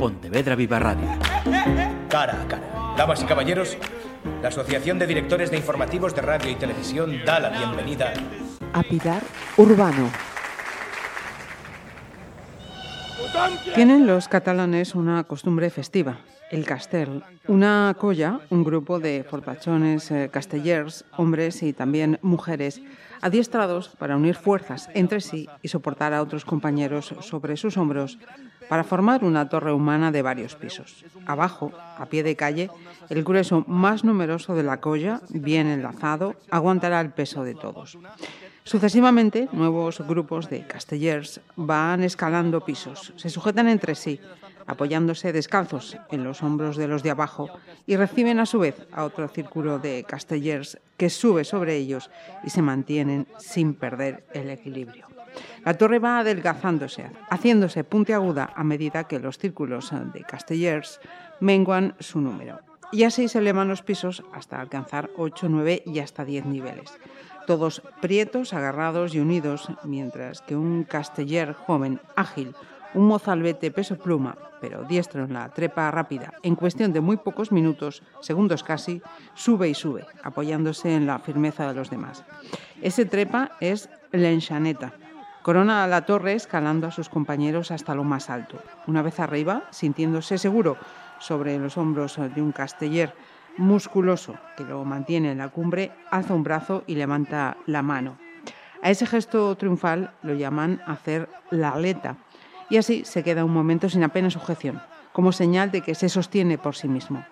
Pontevedra Viva Radio. Cara a cara. Damas y caballeros, la Asociación de Directores de Informativos de Radio y Televisión da la bienvenida a Pilar Urbano. Tienen los catalanes una costumbre festiva, el castel, una colla, un grupo de fortachones eh, castellers, hombres y también mujeres, adiestrados para unir fuerzas entre sí y soportar a otros compañeros sobre sus hombros para formar una torre humana de varios pisos. Abajo, a pie de calle, el grueso más numeroso de la colla, bien enlazado, aguantará el peso de todos. Sucesivamente, nuevos grupos de castellers van escalando pisos, se sujetan entre sí, apoyándose descalzos en los hombros de los de abajo y reciben a su vez a otro círculo de castellers que sube sobre ellos y se mantienen sin perder el equilibrio. La torre va adelgazándose, haciéndose puntiaguda a medida que los círculos de castellers menguan su número. Y así se elevan los pisos hasta alcanzar 8, 9 y hasta 10 niveles todos prietos, agarrados y unidos, mientras que un casteller joven, ágil, un mozalbete peso pluma, pero diestro en la trepa rápida, en cuestión de muy pocos minutos, segundos casi, sube y sube, apoyándose en la firmeza de los demás. Ese trepa es la enchaneta. Corona la torre escalando a sus compañeros hasta lo más alto. Una vez arriba, sintiéndose seguro sobre los hombros de un casteller musculoso que lo mantiene en la cumbre, alza un brazo y levanta la mano. A ese gesto triunfal lo llaman hacer la aleta y así se queda un momento sin apenas sujeción, como señal de que se sostiene por sí mismo.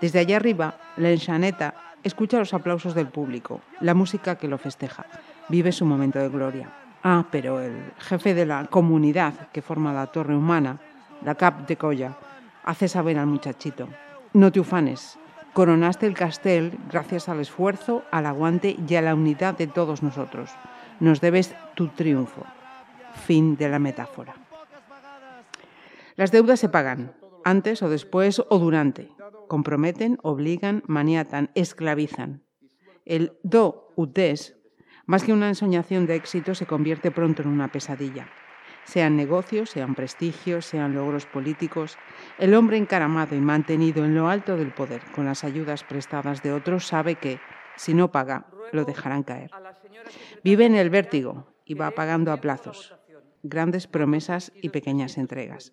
Desde allá arriba, la enchaneta escucha los aplausos del público, la música que lo festeja, vive su momento de gloria. Ah, pero el jefe de la comunidad que forma la torre humana, la Cap de Colla, hace saber al muchachito, no te ufanes, Coronaste el castel gracias al esfuerzo, al aguante y a la unidad de todos nosotros. Nos debes tu triunfo. Fin de la metáfora. Las deudas se pagan, antes o después o durante. Comprometen, obligan, maniatan, esclavizan. El do utes, más que una ensoñación de éxito, se convierte pronto en una pesadilla sean negocios, sean prestigios, sean logros políticos, el hombre encaramado y mantenido en lo alto del poder con las ayudas prestadas de otros sabe que, si no paga, lo dejarán caer. Vive en el vértigo y va pagando a plazos, grandes promesas y pequeñas entregas.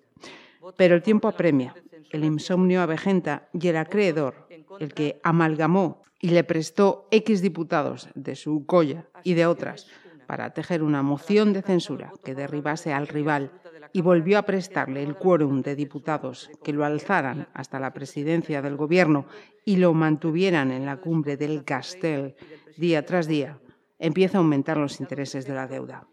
Pero el tiempo apremia, el insomnio avejenta y el acreedor, el que amalgamó y le prestó X diputados de su colla y de otras, para tejer una moción de censura que derribase al rival y volvió a prestarle el quórum de diputados que lo alzaran hasta la presidencia del gobierno y lo mantuvieran en la cumbre del Castel día tras día, empieza a aumentar los intereses de la deuda.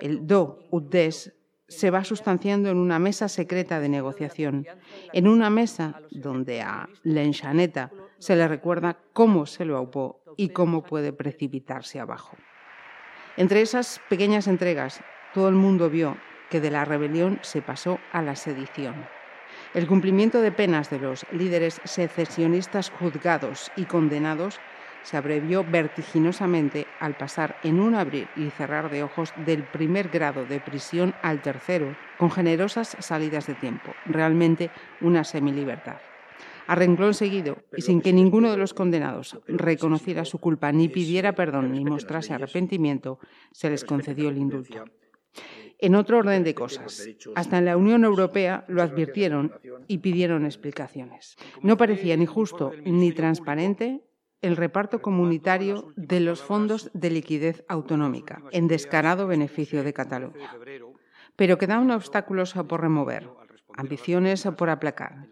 El do ut des se va sustanciando en una mesa secreta de negociación, en una mesa donde a Lenchaneta se le recuerda cómo se lo aupó y cómo puede precipitarse abajo. Entre esas pequeñas entregas, todo el mundo vio que de la rebelión se pasó a la sedición. El cumplimiento de penas de los líderes secesionistas juzgados y condenados se abrevió vertiginosamente al pasar en un abrir y cerrar de ojos del primer grado de prisión al tercero, con generosas salidas de tiempo, realmente una semilibertad a renglón seguido y sin que ninguno de los condenados reconociera su culpa ni pidiera perdón ni mostrase arrepentimiento, se les concedió el indulto. En otro orden de cosas, hasta en la Unión Europea lo advirtieron y pidieron explicaciones. No parecía ni justo ni transparente el reparto comunitario de los fondos de liquidez autonómica, en descarado beneficio de Cataluña. Pero quedaban obstáculos por remover ambiciones por aplacar.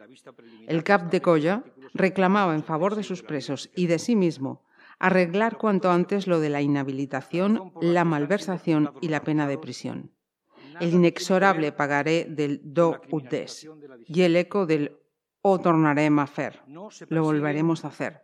El Cap de Colla reclamaba en favor de sus presos y de sí mismo arreglar cuanto antes lo de la inhabilitación, la malversación y la pena de prisión. El inexorable pagaré del do ut des y el eco del o tornaremos a hacer, lo volveremos a hacer,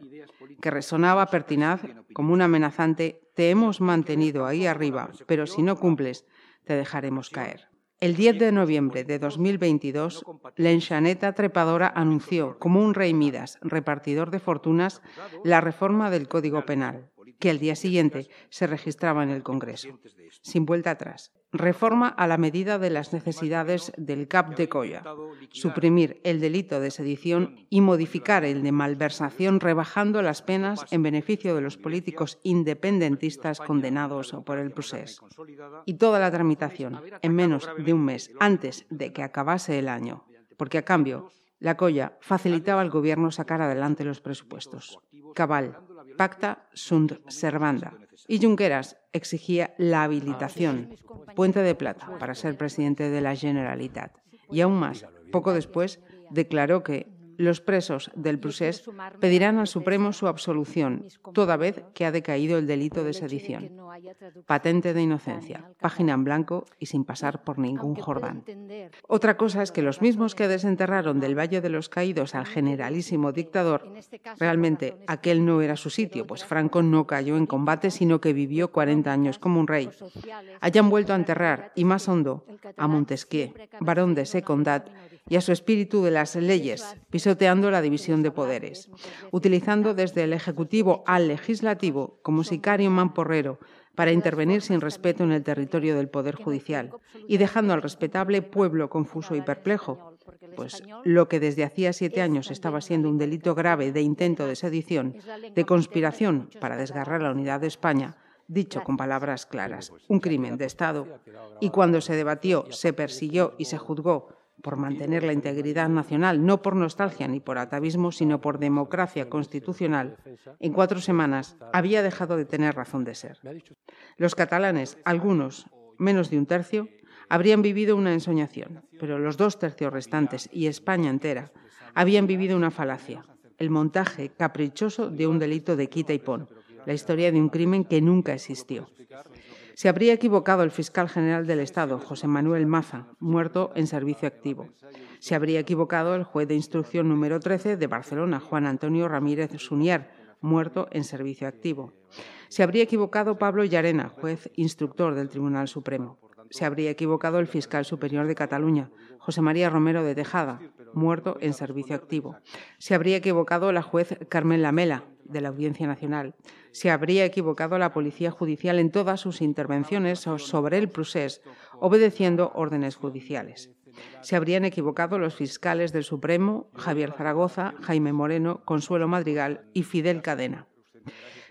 que resonaba pertinaz como un amenazante, te hemos mantenido ahí arriba, pero si no cumples, te dejaremos caer. El 10 de noviembre de 2022, la enchaneta trepadora anunció, como un rey Midas, repartidor de fortunas, la reforma del Código Penal, que al día siguiente se registraba en el Congreso. Sin vuelta atrás. Reforma a la medida de las necesidades del CAP de Coya, suprimir el delito de sedición y modificar el de malversación rebajando las penas en beneficio de los políticos independentistas condenados por el proceso. Y toda la tramitación en menos de un mes antes de que acabase el año, porque a cambio la Colla facilitaba al gobierno sacar adelante los presupuestos. Cabal, pacta sunt servanda. Y Junqueras exigía la habilitación, puente de plata, para ser presidente de la Generalitat. Y aún más, poco después, declaró que los presos del procés pedirán al Supremo su absolución, toda vez que ha decaído el delito de sedición. Patente de inocencia, página en blanco y sin pasar por ningún Jordán. Otra cosa es que los mismos que desenterraron del Valle de los Caídos al generalísimo dictador, realmente aquel no era su sitio, pues Franco no cayó en combate, sino que vivió 40 años como un rey, hayan vuelto a enterrar, y más hondo, a Montesquieu, varón de Secondat, y a su espíritu de las leyes, pisoteando la división de poderes, utilizando desde el Ejecutivo al Legislativo como sicario mamporrero para intervenir sin respeto en el territorio del Poder Judicial y dejando al respetable pueblo confuso y perplejo, pues lo que desde hacía siete años estaba siendo un delito grave de intento de sedición, de conspiración para desgarrar la unidad de España, dicho con palabras claras, un crimen de Estado, y cuando se debatió, se persiguió y se juzgó por mantener la integridad nacional, no por nostalgia ni por atavismo, sino por democracia constitucional, en cuatro semanas había dejado de tener razón de ser. Los catalanes, algunos, menos de un tercio, habrían vivido una ensoñación, pero los dos tercios restantes y España entera habían vivido una falacia, el montaje caprichoso de un delito de quita y pon, la historia de un crimen que nunca existió. Se habría equivocado el fiscal general del Estado, José Manuel Maza, muerto en servicio activo. Se habría equivocado el juez de instrucción número 13 de Barcelona, Juan Antonio Ramírez Sunier, muerto en servicio activo. Se habría equivocado Pablo Llarena, juez instructor del Tribunal Supremo. Se habría equivocado el fiscal superior de Cataluña, José María Romero de Tejada, muerto en servicio activo. Se habría equivocado la juez Carmen Lamela, de la Audiencia Nacional. Se habría equivocado la Policía Judicial en todas sus intervenciones sobre el procés, obedeciendo órdenes judiciales. Se habrían equivocado los fiscales del Supremo, Javier Zaragoza, Jaime Moreno, Consuelo Madrigal y Fidel Cadena.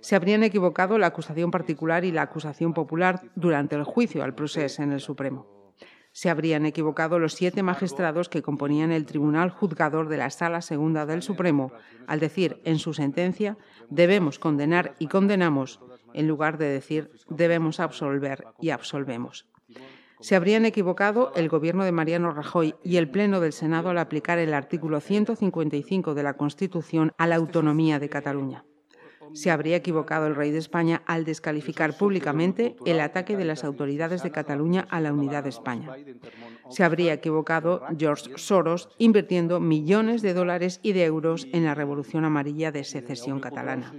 Se habrían equivocado la acusación particular y la acusación popular durante el juicio al proceso en el Supremo se habrían equivocado los siete magistrados que componían el Tribunal Juzgador de la Sala Segunda del Supremo. al decir en su sentencia debemos condenar y condenamos, en lugar de decir debemos absolver y absolvemos. Se habrían equivocado el gobierno de Mariano Rajoy y el Pleno del Senado al aplicar el artículo 155 de la Constitución a la autonomía de Cataluña se habría equivocado el rey de España al descalificar públicamente el ataque de las autoridades de Cataluña a la unidad de España. Se habría equivocado George Soros invirtiendo millones de dólares y de euros en la revolución amarilla de secesión catalana.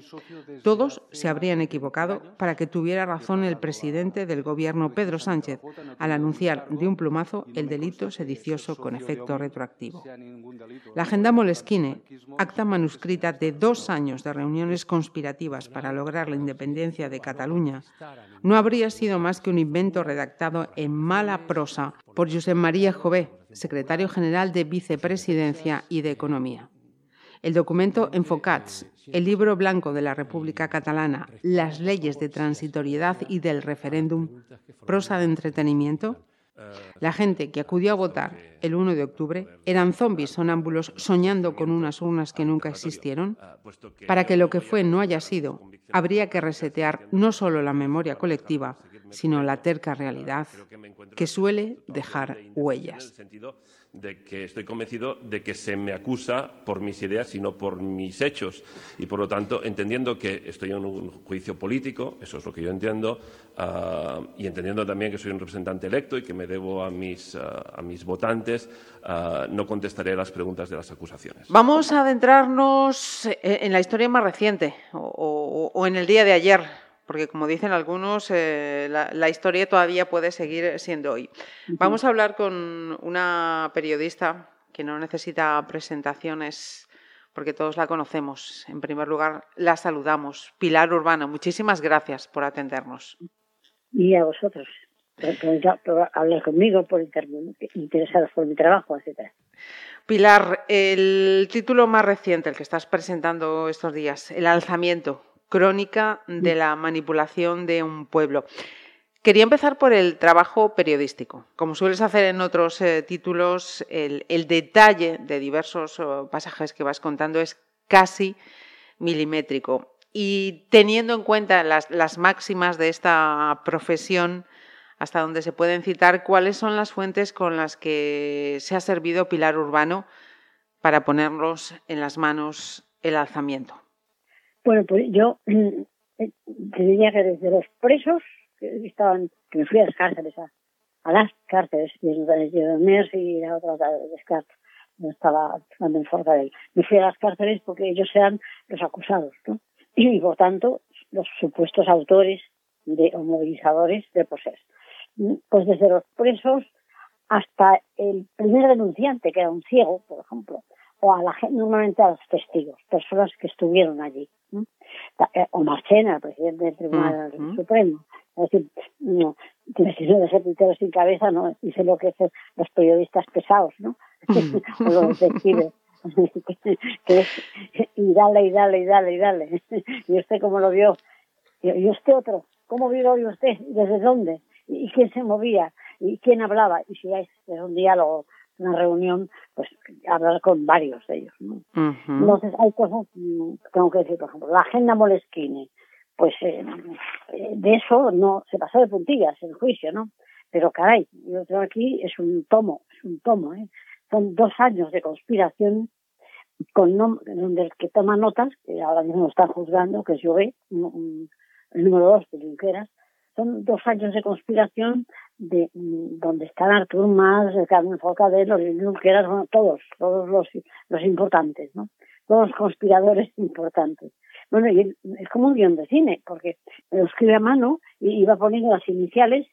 Todos se habrían equivocado para que tuviera razón el presidente del gobierno Pedro Sánchez al anunciar de un plumazo el delito sedicioso con efecto retroactivo. La agenda Moleskine, acta manuscrita de dos años de reuniones conspirativas para lograr la independencia de Cataluña no habría sido más que un invento redactado en mala prosa por Josep María Jové, secretario general de Vicepresidencia y de Economía. El documento Enfocats, el libro blanco de la República Catalana, las leyes de transitoriedad y del referéndum, prosa de entretenimiento, la gente que acudió a votar el 1 de octubre eran zombies sonámbulos soñando con unas urnas que nunca existieron. Para que lo que fue no haya sido, habría que resetear no solo la memoria colectiva, sino la terca realidad que suele dejar huellas de que estoy convencido de que se me acusa por mis ideas sino por mis hechos. Y por lo tanto, entendiendo que estoy en un juicio político, eso es lo que yo entiendo, ah, y entendiendo también que soy un representante electo y que me debo a mis, ah, a mis votantes, ah, no contestaré las preguntas de las acusaciones. Vamos a adentrarnos en la historia más reciente o en el día de ayer porque como dicen algunos, eh, la, historia todavía puede seguir siendo hoy. Vamos a hablar con una periodista que no necesita presentaciones porque todos la conocemos. En primer lugar, la saludamos. Pilar Urbano, muchísimas gracias por atendernos. Y a vosotros. hablar conmigo, por interesados por mi trabajo, etcétera. Pilar, el título más reciente, el que estás presentando estos días, El alzamiento, crónica de la manipulación de un pueblo. Quería empezar por el trabajo periodístico. Como sueles hacer en otros eh, títulos, el, detalle de diversos pasajes que vas contando es casi milimétrico. Y teniendo en cuenta las, las máximas de esta profesión, hasta donde se pueden citar, ¿cuáles son las fuentes con las que se ha servido Pilar Urbano para ponerlos en las manos el alzamiento? Bueno, pues yo eh, te diría que desde los presos que estaban, que me fui a las cárceles, a, las cárceles, de Mers y a otras de no estaba en él. Me fui a las cárceles porque ellos eran los acusados, ¿no? Y por tanto, los supuestos autores de, o movilizadores de proceso. Pues desde los presos hasta el primer denunciante, que era un ciego, por ejemplo, o a la gente, normalmente a los testigos, personas que estuvieron allí. Eh, o Marchena, el presidente del Tribunal Supremo. Es decir, no, tiene que ser ese sin cabeza, ¿no? Dice lo que hacen los periodistas pesados, ¿no? o los detectives. que y dale, y dale, y dale, y dale. ¿Y usted cómo lo vio? ¿Y usted otro? ¿Cómo vio usted? ¿Desde dónde? ¿Y quién se movía? ¿Y quién hablaba? Y si es un diálogo una reunión, pues hablar con varios de ellos. ¿no? Entonces hay cosas, mm, tengo que decir, por ejemplo, la agenda Moleskine, pues eh, de eso no se pasó de puntillas el juicio, ¿no? Pero caray, yo tengo aquí es un tomo, es un tomo, ¿eh? Son dos años de conspiración con donde el que toma notas, que ahora mismo están juzgando, que es Llobé, el número dos de Junqueras, son dos años de conspiración de donde están Artur Mas, Carmen Forcadell, los Junqueras, bueno, todos, todos los, los importantes, ¿no? Todos los conspiradores importantes. Bueno, y es como un guion de cine, porque lo escribe a mano y iba poniendo las iniciales,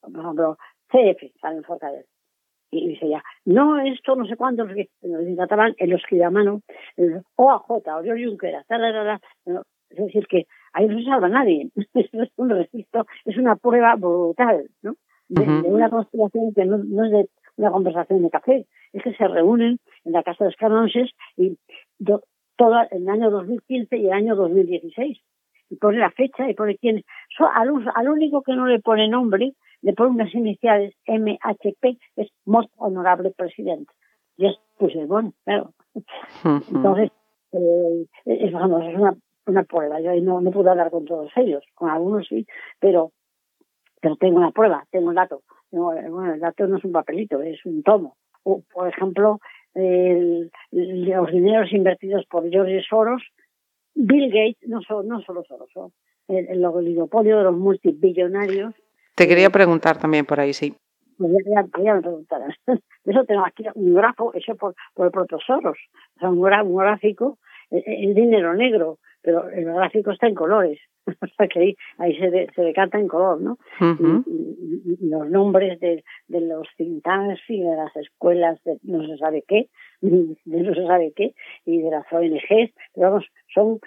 por ejemplo, CF, Carmen Forcadell. Y dice ya, no, esto no sé cuánto, en catalán, él lo a mano, OAJ, Oriol Junqueras, es decir, que ahí no se salva nadie. es un registro, es una prueba brutal, ¿no? De, una conspiración que no, es de una conversación de café, es que se reúnen en la casa de los canonses y todo el año 2015 y el año 2016. Y pone la fecha y pone quién. al, al único que no le pone nombre, le pone unas iniciales MHP, es Most Honorable Presidente. Y es bueno claro. Entonces, eh, es, vamos, es una una prueba. Yo no, no pude hablar con todos ellos, con algunos sí, pero, pero tengo una prueba, tengo un dato. bueno, el dato no es un papelito, es un tomo. O, por ejemplo, el, los dineros invertidos por George Soros, Bill Gates, no, no solo Soros, el, el oligopolio de los multibillonarios. Te quería preguntar también por ahí, sí. Pues ya, me preguntarán. Eso tengo aquí un grafo hecho por, por el propio Soros. O sea, un, gráfico, el dinero negro, pero el gráfico está en colores, o sea que ahí, ahí se, se decanta en color, ¿no? y, los nombres de, de los think y de las escuelas de no se sabe qué, de no se sabe qué, y de las ONGs, pero vamos, son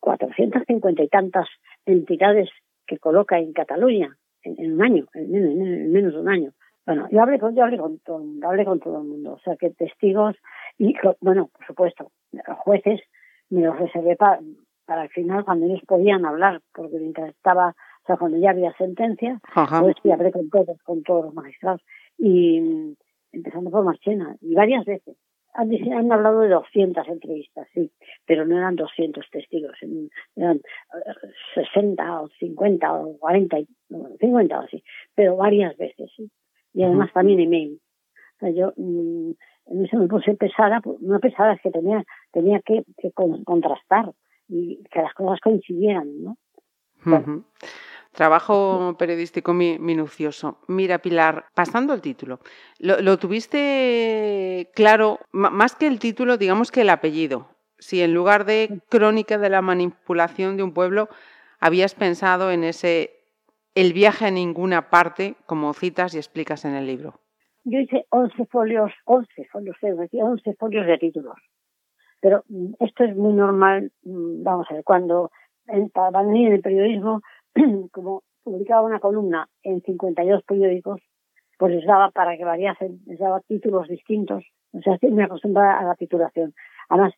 450 y tantas entidades que coloca en Cataluña en, un año, en, menos de un año. Bueno, yo hablé con, yo hablé con todo el mundo, hablé con todo el mundo, o sea que testigos y, bueno, por supuesto, jueces me los reservé para, para el final cuando ellos podían hablar, porque mientras estaba, o sea, cuando ya había sentencia, pues sí, hablé con todos, con todos los magistrados. Y empezando por Marchena, y varias veces. Han, han hablado de 200 entrevistas, sí, pero no eran 200 testigos, eran 60 eh, o 50 o 40, 50 o así, pero varias veces, sí. Y además también email. O sea, yo, mm, en eso me puse pesada, pues, no pesada, es que tenía, tenía que, contrastar y que las cosas coincidieran, ¿no? Trabajo periodístico minucioso. Mira, Pilar, pasando al título, ¿lo, tuviste claro, más que el título, digamos que el apellido? Si en lugar de crónica de la manipulación de un pueblo, habías pensado en ese el viaje a ninguna parte, como citas y explicas en el libro yo hice 11 folios, 11 folios, 11 folios de títulos. Pero mm, esto es muy normal, mm, vamos a ver, cuando en, para venir en el periodismo, como publicaba una columna en 52 periódicos, pues les daba para que variasen, les daba títulos distintos. O sea, me acostumbraba a la titulación. Además,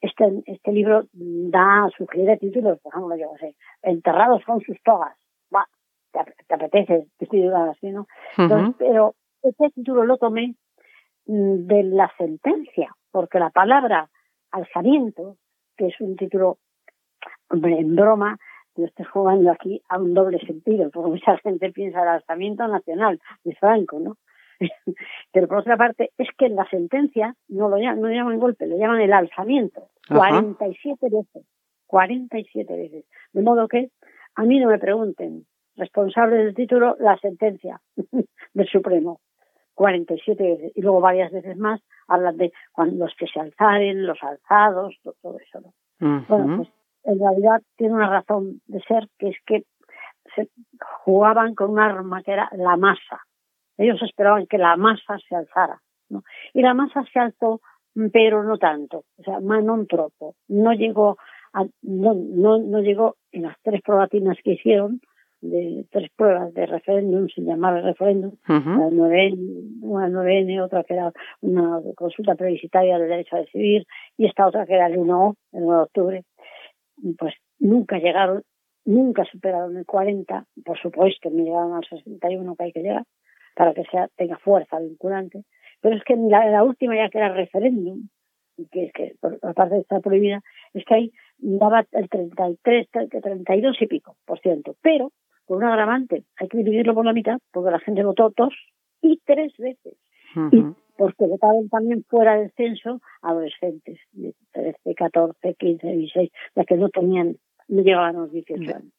este, este libro da, sugiere títulos, por ejemplo, yo sé, enterrados con sus togas. Va, te, apetece, te estoy así, ¿no? pero este título lo tomé mm, de la sentencia, porque la palabra alzamiento, que es un título en broma, yo estoy jugando aquí a un doble sentido, porque mucha gente piensa el alzamiento nacional de Franco, ¿no? Pero por otra parte, es que en la sentencia no lo llaman, no llaman golpe, lo llaman el alzamiento. 47 veces. 47 veces. De modo que a mí no me pregunten, responsable del título, la sentencia del Supremo. 47 veces. Y luego varias veces más hablan de cuando los que se alzaren, los alzados, todo, eso. ¿no? Bueno, pues en realidad tiene una razón de ser, que es que se jugaban con un arma que era la masa. Ellos esperaban que la masa se alzara. ¿no? Y la masa se alzó, pero no tanto, o sea, más non tropo. No llegó, a, no, no, no llegó en las tres probatinas que hicieron, de tres pruebas de referéndum sin llamar referéndum, una 9N, otra que era una consulta plebiscitaria del derecho a decidir y esta otra que era el 1O, el 1 de octubre, pues nunca llegaron, nunca superaron el 40, por supuesto, no llegaron al 61 que hay que llegar para que sea tenga fuerza vinculante, pero es que en la, última ya que era referéndum, que es que aparte de estar prohibida, es que ahí daba el 33, 32 y pico por ciento, pero con un agravante, hay que dividirlo por la mitad, porque la gente votó dos y tres veces. Y porque votaban también fuera del censo adolescentes de 13, 14, 15, 16, las que no tenían, no llegaban a los 18 años.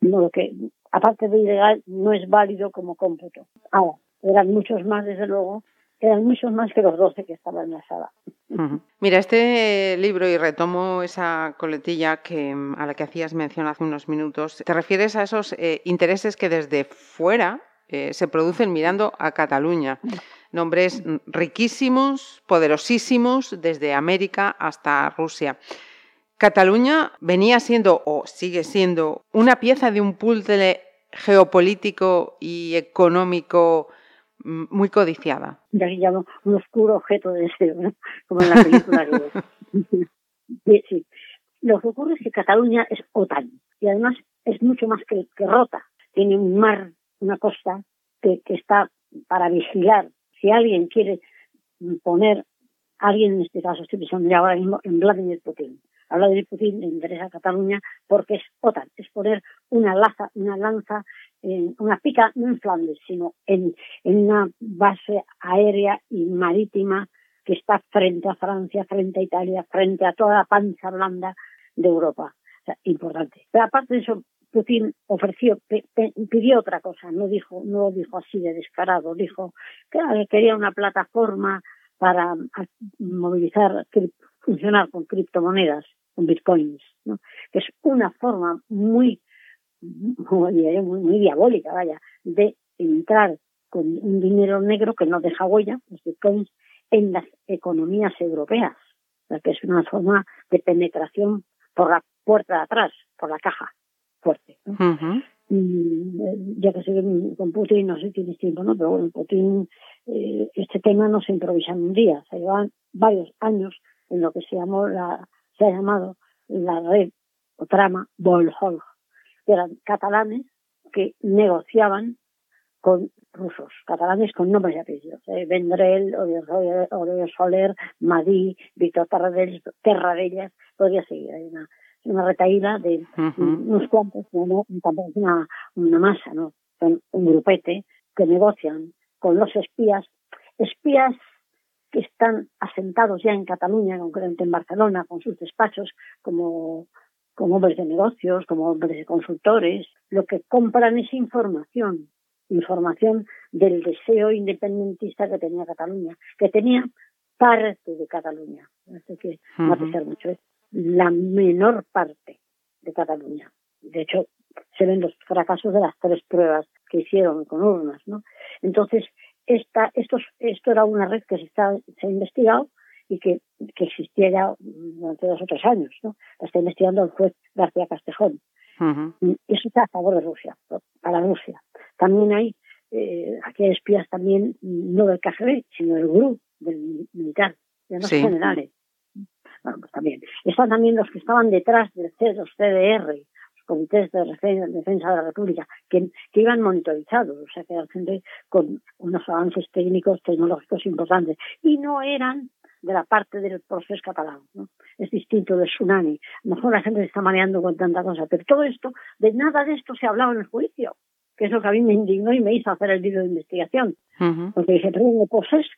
No, lo que, aparte de ilegal, no es válido como cómputo. Ahora, eran muchos más, desde luego, eran muchos más que los 12 que estaban en la sala. Mira, este libro, y retomo esa coletilla que, a la que hacías mención hace unos minutos, te refieres a esos eh, intereses que desde fuera eh, se producen mirando a Cataluña nombres riquísimos, poderosísimos, desde América hasta Rusia. Cataluña venía siendo o sigue siendo una pieza de un puzzle geopolítico y económico muy codiciada. Ya que llamo un oscuro objeto de deseo, como en la película sí. Lo que ocurre es que Cataluña es OTAN y además es mucho más que, Rota. Tiene un mar, una costa que está para vigilar si alguien quiere poner, alguien en este caso estoy pensando ahora mismo en Vladimir Putin. A Vladimir Putin le interesa a Cataluña porque es OTAN, es poner una lanza, una lanza, en, una pica no en Flandes, sino en, una base aérea y marítima que está frente a Francia, frente a Italia, frente a toda la panza blanda de Europa. O sea, importante. Pero aparte de eso, Putin ofreció, pidió otra cosa, no dijo, no lo dijo así de descarado, dijo que quería una plataforma para movilizar, funcionar con criptomonedas, con bitcoins, ¿no? que es una forma muy, muy, muy diabólica, vaya, de entrar con un dinero negro que no deja huella, los bitcoins, en las economías europeas, que es una forma de penetración por la puerta de atrás, por la caja fuerte. ya que sé con Putin, no sé si tienes tiempo, ¿no? Pero bueno, Putin, eh, este tema no se improvisa en un día. Se llevan varios años en lo que se llamó la, se ha llamado la red o trama Bolhol, que eran catalanes que negociaban con rusos, catalanes con nombres y apellidos. Eh, Vendrell, Oriol Soler, Madí, Víctor Terradellas, podría seguir. Hay una una de unos cuantos, no, tampoco una, una masa, ¿no? Son un grupete que negocian con los espías, espías que están asentados ya en Cataluña, concretamente en Barcelona, con sus despachos, como, como hombres de negocios, como hombres de consultores, lo que compran es información, información del deseo independentista que tenía Cataluña, que tenía parte de Cataluña. Así que no uh mucho esto la menor parte de Cataluña. De hecho, se ven los fracasos de las tres pruebas que hicieron con urnas, ¿no? Entonces, esta, esto, esto era una red que se, está, se ha investigado y que, que existía ya durante dos o tres años, ¿no? La está investigando el juez García Castejón. Eso está a favor de Rusia, para Rusia. También hay, eh, aquí hay espías también, no del KGB, sino del GRU, del militar, de los generales. Bueno, pues también. Están también los que estaban detrás de los CDR, los comités de defensa de la República, que, que iban monitorizados, o sea, que eran gente con unos avances técnicos, tecnológicos importantes. Y no eran de la parte del proceso catalán. ¿no? Es distinto del tsunami. A lo mejor la gente se está mareando con tanta cosa, pero todo esto, de nada de esto se ha hablado en el juicio, que es lo que a mí me indignó y me hizo hacer el vídeo de investigación. Porque dije, pero el proceso,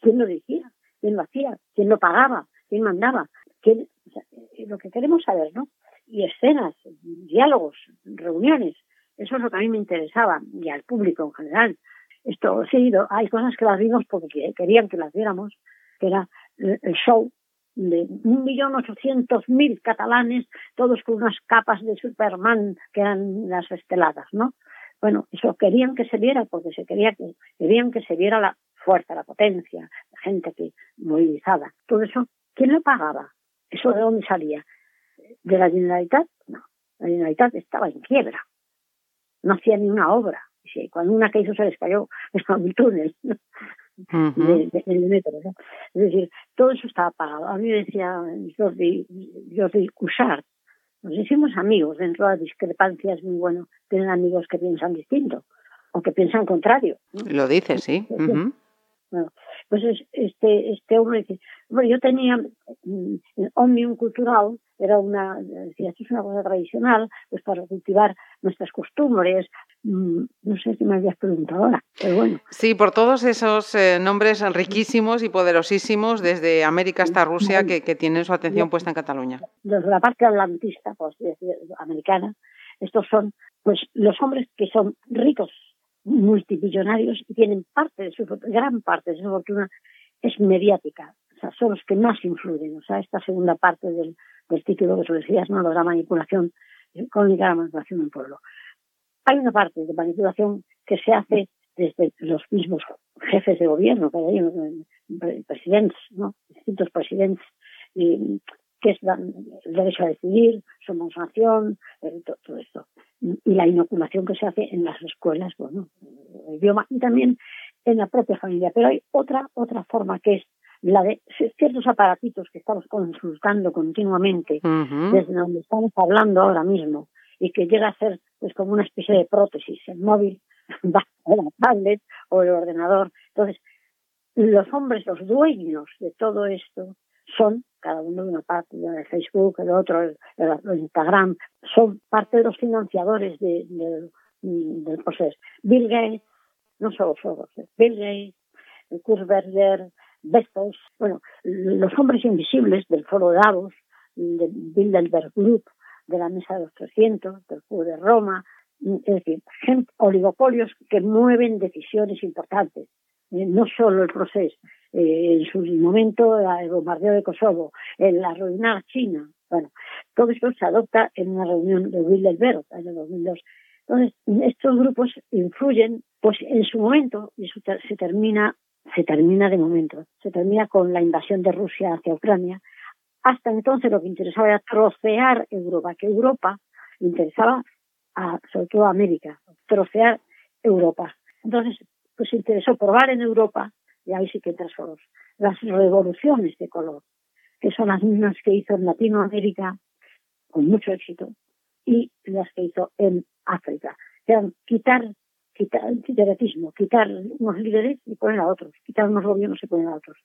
¿quién lo decía? ¿Quién lo hacía? ¿Quién lo pagaba? ¿Quién mandaba? ¿Quién? Eh, lo que queremos saber, ¿no? Y escenas, diálogos, reuniones, eso es lo que a mí me interesaba y al público en general. Esto sí, hay cosas que las vimos porque querían que las viéramos, que era el show de un millón ochocientos mil catalanes, todos con unas capas de Superman que eran las esteladas, ¿no? Bueno, eso querían que se viera porque se quería que querían que se viera la fuerza, la potencia, la gente que movilizada. Todo eso, ¿quién lo pagaba? ¿Eso de dónde salía? ¿De la Generalitat? No, la Generalitat estaba en quiebra. No hacía ni una obra. Cuando una que hizo se les cayó el túnel del metro. Es decir, todo eso estaba pagado. A mí decía Jordi, Jordi Cushart, nos hicimos amigos dentro de las discrepancias, muy bueno tener amigos que piensan distinto o que piensan contrario. Lo dice, sí. Bueno, pues este, este hombre dice, bueno, yo tenía mm, Omnium Cultural, era una, decía, esto es una cosa tradicional, pues para cultivar nuestras costumbres, mm, no sé si me habías preguntado ahora, pero bueno. Sí, por todos esos eh, nombres riquísimos y poderosísimos desde América hasta Rusia que, que tienen su atención puesta en Cataluña. Desde la parte atlantista, pues, americana, estos son pues los hombres que son ricos multimillonarios y tienen parte de su gran parte de su fortuna es mediática. O sea, son los que más influyen. O sea, esta segunda parte del, del título que tú decías, ¿no? la manipulación económica, la manipulación del pueblo. Hay una parte de manipulación que se hace desde los mismos jefes de gobierno, que hay presidentes, ¿no? distintos presidentes, y, que es el derecho a decidir, somos nación, eh, todo esto y la inoculación que se hace en las escuelas, bueno, el idioma y también en la propia familia. Pero hay otra, otra forma que es la de ciertos aparatitos que estamos consultando continuamente, desde donde estamos hablando ahora mismo, y que llega a ser pues como una especie de prótesis, el móvil, o la tablet o el ordenador. Entonces, los hombres, los dueños de todo esto, son cada uno de una parte, de Facebook, el otro, el, Instagram, son parte de los financiadores de, del proceso. Bill Gates, no solo Soros, eh, Bill Gates, Kurzberger, Bezos, bueno, los hombres invisibles del Foro de Davos, del Bilderberg Group, de la Mesa de los 300, del Club de Roma, es decir, oligopolios que mueven decisiones importantes. Eh, no solo el proceso, eh, en su momento el bombardeo de Kosovo, el arruinar China, bueno, todo esto se adopta en una reunión de Bilderberg en el 2002. Entonces, estos grupos influyen, pues en su momento, y eso se termina, se termina de momento, se termina con la invasión de Rusia hacia Ucrania. Hasta entonces lo que interesaba era trocear Europa, que Europa interesaba a, sobre todo a América, trocear Europa. Entonces, pues interesó probar en Europa, y ahí sí que entras las revoluciones de color, que son las mismas que hizo en Latinoamérica con mucho éxito y las que hizo en África. Que eran quitar, quitar el quitar unos líderes y poner a otros, quitar unos gobiernos y poner a otros.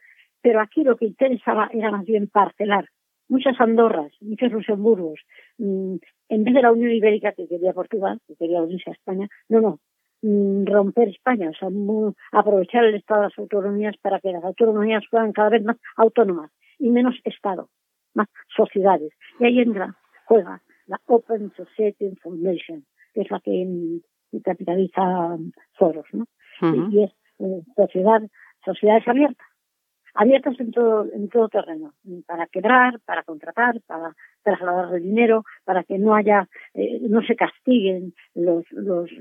Pero aquí lo que interesaba era más bien parcelar. Muchas Andorras, muchos Luxemburgos, mm, en vez de la Unión Ibérica que quería Portugal, que quería unirse a España, no, no, romper España, o sea, aprovechar el Estado de las autonomías para que las autonomías fueran cada vez más autónomas y menos Estado, más sociedades. Y ahí entra, juega la Open Society Information, que es la que mm, capitaliza Soros, ¿no? y, es eh, sociedad, sociedades abiertas, abiertas en todo, en todo terreno, para quebrar, para contratar, para trasladar el dinero, para que no haya, eh, no se castiguen los, los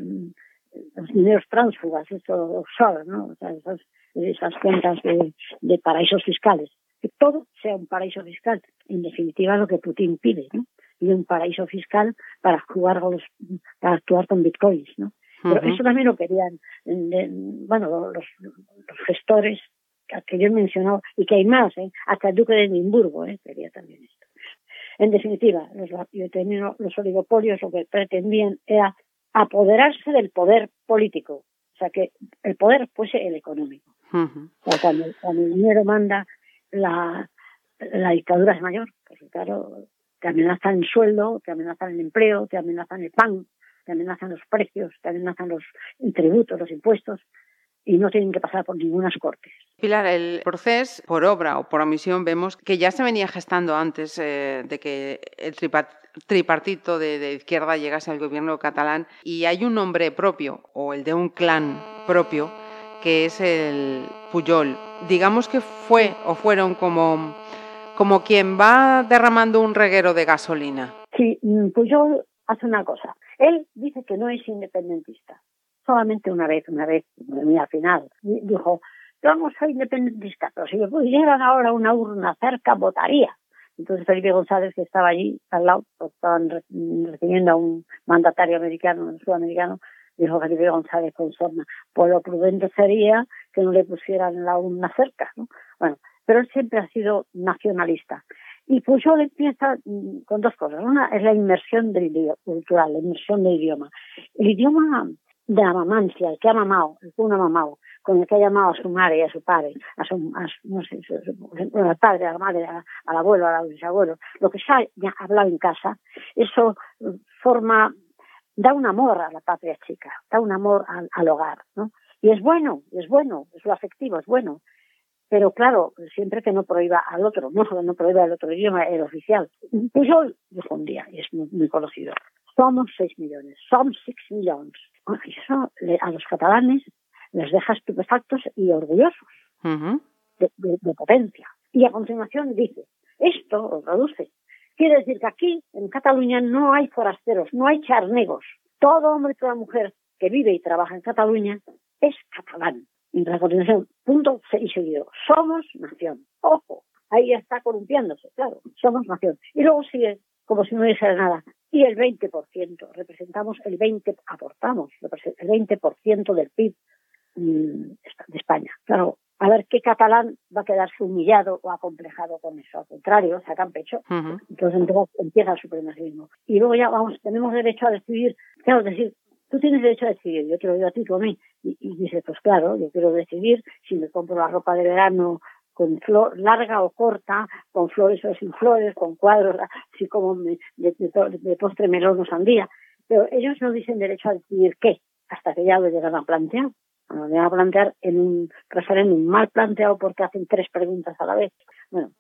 los dineros tránsfugas, esto offshore, ¿no? O sea, esas, esas cuentas de, de, paraísos fiscales. Que todo sea un paraíso fiscal. En definitiva, lo que Putin pide, ¿no? y un paraíso fiscal para jugar los, para actuar con bitcoins, ¿no? Pero eso también lo querían, bueno, los, gestores que yo he mencionado, y que hay más, ¿eh? hasta el duque de Edimburgo ¿eh? quería también esto. En definitiva, los, los oligopolios lo que pretendían era apoderarse del poder político, o sea, que el poder fuese el económico. o sea, cuando, el dinero manda, la, la dictadura es mayor, porque claro, te amenazan el sueldo, te amenazan el empleo, te amenazan el pan, te amenazan los precios, te amenazan los tributos, los impuestos, y no tienen que pasar por ninguna cortes. Pilar, el proceso por obra o por omisión vemos que ya se venía gestando antes eh, de que el tripartito de, izquierda llegase al gobierno catalán y hay un nombre propio o el de un clan propio que es el Puyol. Digamos que fue o fueron como, como quien va derramando un reguero de gasolina. Sí, mm, Puyol hace una cosa. Él dice que no es independentista solamente una vez, una vez, muy al final, dijo, no soy independentista, pero si me pusieran ahora una urna cerca, votaría. Entonces Felipe González, que estaba allí al lado, pues, estaban recibiendo a un mandatario americano, un sudamericano, dijo Felipe González con sorna, pues lo prudente sería que no le pusieran la urna cerca, ¿no? Bueno, pero él siempre ha sido nacionalista. Y pues yo le empieza mm, con dos cosas. Una es la inmersión del idioma, cultural, la inmersión del idioma. El idioma de la mamancia, el que ha mamado, el que uno ha mamado, con el que ha llamado a su madre y a su padre, a su, no sé, al padre, a la madre, al abuelo, al bisabuelo, lo que se ha hablado en casa, eso forma, da un amor a la patria chica, da un amor al, hogar, ¿no? Y es bueno, es bueno, es lo afectivo, es bueno. Pero claro, siempre que no prohíba al otro, no solo no prohíba el otro idioma, el oficial. Pues yo dijo un día, y es muy, conocido, somos seis millones, somos seis millones eso a los catalanes les deja estupefactos y orgullosos de, potencia. Y a continuación dice, esto lo traduce. Quiere decir que aquí, en Cataluña, no hay forasteros, no hay charnegos. Todo hombre y toda mujer que vive y trabaja en Cataluña es catalán. Y la continuación, punto y seguido. Somos nación. Ojo, ahí ya está columpiándose, claro. Somos nación. Y luego sigue como si no dijera nada y el 20%, representamos el 20, aportamos el 20% del PIB mm, de España. Claro, a ver qué catalán va a quedarse humillado o acomplejado con eso. Al contrario, sacan pecho. Entonces empieza el supremacismo. Y luego ya vamos, tenemos derecho a decidir, claro, decir, tú tienes derecho a decidir, yo te lo digo a ti, tú a mí. Y, y dice, pues claro, yo quiero decidir si me compro la ropa de verano con flor larga o corta, con flores o sin flores, con cuadros, así como de, de, postre melón o sandía. Pero ellos no dicen derecho a decidir qué, hasta que ya lo llegan a plantear. Lo llegan a plantear en un referéndum mal planteado porque hacen tres preguntas a la vez. Bueno,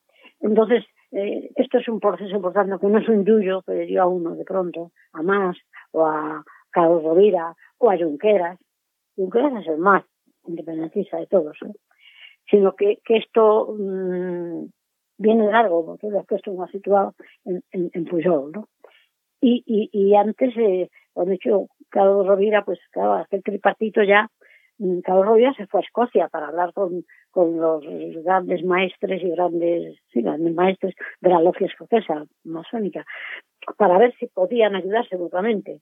entonces, eh, esto es un proceso importante que no es un yuyo que le dio a uno de pronto, a más, o a Carlos Rovira, o a Junqueras. Junqueras es el más independentista de todos. ¿eh? Sino que, que esto mmm, viene largo, porque después esto ha situado en, en, en Pujol, ¿no? Y, y, y antes, eh, cuando hecho Carlos Rovira, pues claro, aquel tripartito ya, mm, Carlos Rovira se fue a Escocia para hablar con, con los grandes maestres y grandes, sí, grandes maestres de la logia escocesa, masónica, para ver si podían ayudarse mutuamente.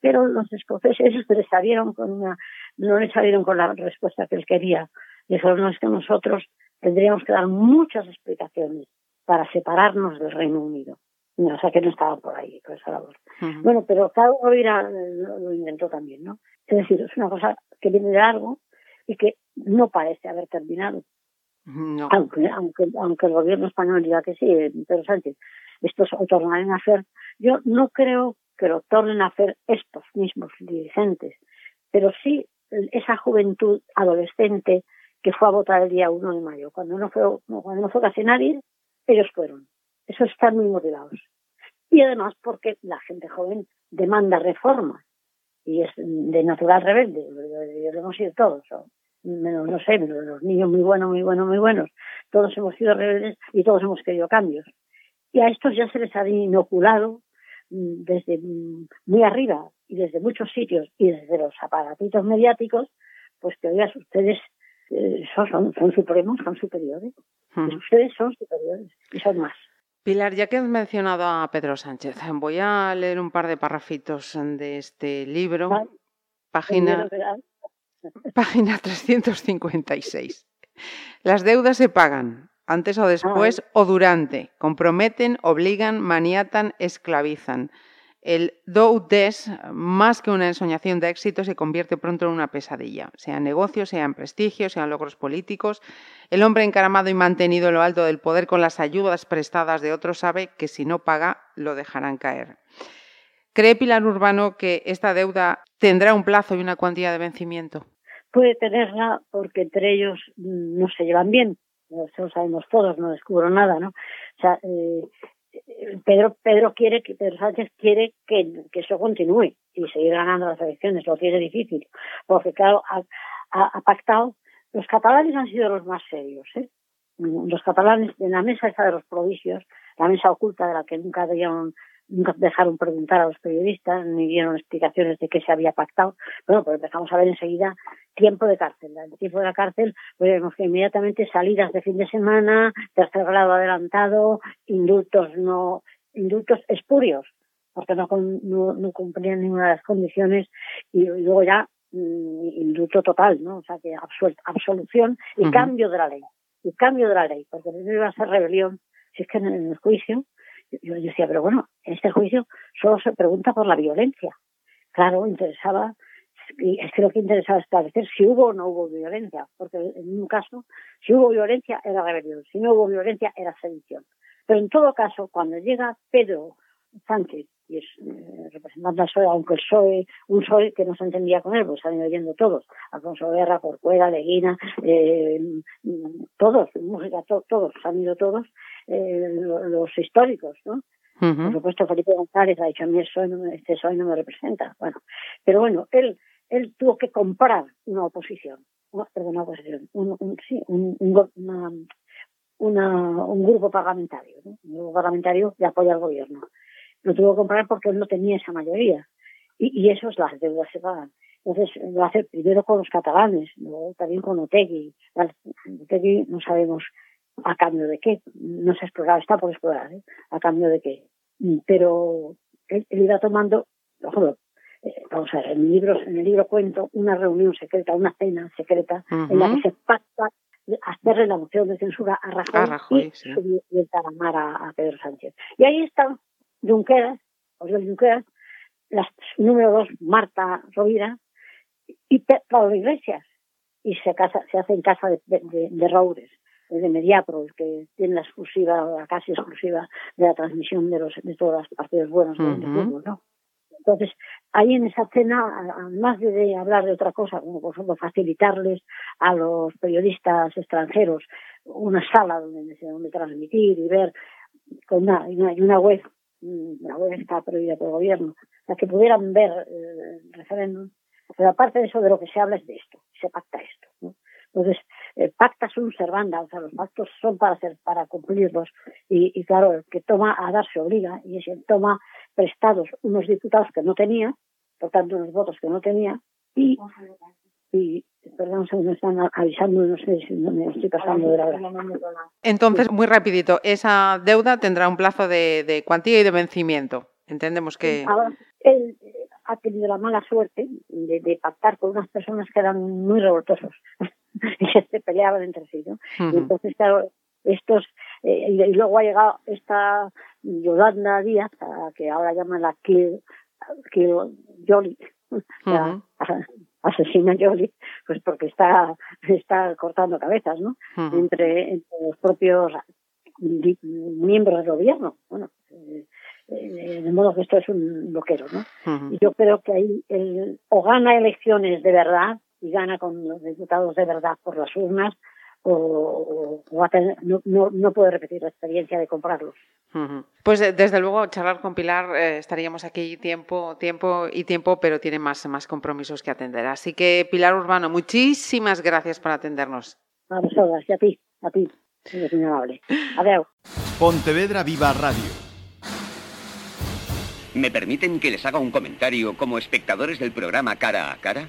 Pero los escoceses les salieron con una, no les salieron con la respuesta que él quería Dijeron, no es que nosotros tendríamos que dar muchas explicaciones para separarnos del Reino Unido. o sea que no estaba por ahí, por esa labor. Bueno, pero cada uno lo, lo inventó también, ¿no? Es decir, es una cosa que viene de largo y que no parece haber terminado. Aunque, aunque, aunque el gobierno español diga que sí, Pedro Sánchez, estos lo tornarán a hacer. Yo no creo que lo tornen a hacer estos mismos dirigentes, pero sí esa juventud adolescente que fue a votar el día 1 de mayo. Cuando no fue, cuando no fue casi nadie, ellos fueron. Eso están muy motivados. Y además porque la gente joven demanda reformas y es de natural rebelde. Lo hemos sido todos. Menos, no sé, los niños muy buenos, muy buenos, muy buenos. Todos hemos sido rebeldes y todos hemos querido cambios. Y a estos ya se les ha inoculado mm, desde mm, muy arriba y desde muchos sitios y desde los aparatitos mediáticos, pues que oigas, ustedes eh, son, son, supremos, son superiores. Ustedes son superiores y son más. Pilar, ya que has mencionado a Pedro Sánchez, voy a leer un par de parrafitos de este libro, página, página 356. Las deudas se pagan, antes o después o durante, comprometen, obligan, maniatan, esclavizan. El do des, más que una ensoñación de éxito, se convierte pronto en una pesadilla, sea en negocios, sea en prestigio, sea en logros políticos. El hombre encaramado y mantenido en lo alto del poder con las ayudas prestadas de otros sabe que si no paga, lo dejarán caer. ¿Cree Pilar Urbano que esta deuda tendrá un plazo y una cuantía de vencimiento? Puede tenerla porque entre ellos no se llevan bien. Eso lo sabemos todos, no descubro nada, ¿no? O sea, eh, Pedro, Pedro quiere que Pedro Sánchez quiere que, que eso continúe y seguir ganando las elecciones, lo tiene difícil, porque claro, ha, ha, pactado, los catalanes han sido los más serios, ¿eh? los catalanes en la mesa esa de los provisios, la mesa oculta de la que nunca dieron nunca dejaron preguntar a los periodistas ni dieron explicaciones de qué se había pactado. Bueno, pues empezamos a ver enseguida tiempo de cárcel. El tiempo de la cárcel, pues vemos que inmediatamente salidas de fin de semana, tercer grado adelantado, indultos no, indultos espurios, porque no, no, no cumplían ninguna de las condiciones y, luego ya mm, indulto total, ¿no? O sea que absolución y cambio de la ley. Y cambio de la ley, porque no iba a ser rebelión, si es que en el juicio yo, decía, pero bueno, en este juicio solo se pregunta por la violencia. Claro, interesaba, es que lo que interesaba establecer si hubo o no hubo violencia, porque en un caso, si hubo violencia era rebelión, si no hubo violencia era sedición. Pero en todo caso, cuando llega Pedro Sánchez, y es eh, representante del PSOE, aunque el PSOE, un PSOE que no se entendía con él, pues han ido yendo todos, Alfonso Guerra, Corcuera, Leguina, eh, todos, música, todos, han ido todos, eh, los históricos, ¿no? Por supuesto, Felipe González ha dicho a mí no, este PSOE no me representa. Bueno, pero bueno, él, él tuvo que comprar una oposición, perdón, una oposición, un, sí, un, una, una, un grupo parlamentario, ¿no? un grupo parlamentario de apoyo al gobierno. Lo tuvo que comprar porque él no tenía esa mayoría. Y, y eso es las deudas se pagan. Entonces lo hace primero con los catalanes, luego también con Otegui. Otegui no sabemos a cambio de qué, no se ha explorado, está por explorar, ¿eh? a cambio de qué. Pero él, iba tomando, ojo, eh, vamos a ver, en, libros, en el libro cuento una reunión secreta, una cena secreta, en la que se pacta hacerle la moción de censura a Rajoy, y, el taramar a, Pedro Sánchez. Y ahí están Junqueras, Oriol Junqueras, la número dos, Marta Rovira, y Pablo Iglesias. Y se, casa, se hace en casa de, de, de Roures, de Mediapro, que tiene la exclusiva, la casi exclusiva de la transmisión de, los, de todas las partidos buenos del fútbol, ¿no? Entonces, ahí en esa cena, además de hablar de otra cosa, como por ejemplo facilitarles a los periodistas extranjeros una sala donde, donde transmitir y ver con una, y una, web, mm, la web está prohibida por el gobierno, para que pudieran ver eh, el referéndum. Pero aparte de eso, de lo que se habla es de esto, se pacta esto. ¿no? Entonces, eh, pacta sunt servanda, o sea, los pactos son para hacer, para cumplirlos. Y, y claro, el que toma a dar se obliga, y ese toma prestados unos diputados que no tenía, por tanto unos votos que no tenía, y, y perdón, se me están avisando, no sé si me estoy pasando de la hora. Entonces, muy rapidito, esa deuda tendrá un plazo de, de cuantía y de vencimiento. Entendemos que... Ahora, él ha tenido la mala suerte de, de pactar con unas personas que eran muy revoltosos y se peleaban entre sí, ¿no? Y entonces, claro, estos, eh, y luego ha llegado esta Yolanda Díaz, a, que ahora llaman la Kill, Kill Jolly, la asesina Jolly, pues porque está, está cortando cabezas, ¿no? entre, entre los propios miembros del gobierno. Bueno, eh, eh, de modo que esto es un loquero, ¿no? Y yo creo que ahí él o gana elecciones de verdad y gana con los diputados de verdad por las urnas o, no, no, puede repetir la experiencia de comprarlos. Pues eh, desde luego charlar con Pilar eh, estaríamos aquí tiempo, tiempo y tiempo, pero tiene más, más compromisos que atender. Así que Pilar Urbano, muchísimas gracias por atendernos. A vosotras y a ti, a ti, es muy amable. Adiós. Pontevedra Viva Radio. ¿Me permiten que les haga un comentario como espectadores del programa Cara a Cara?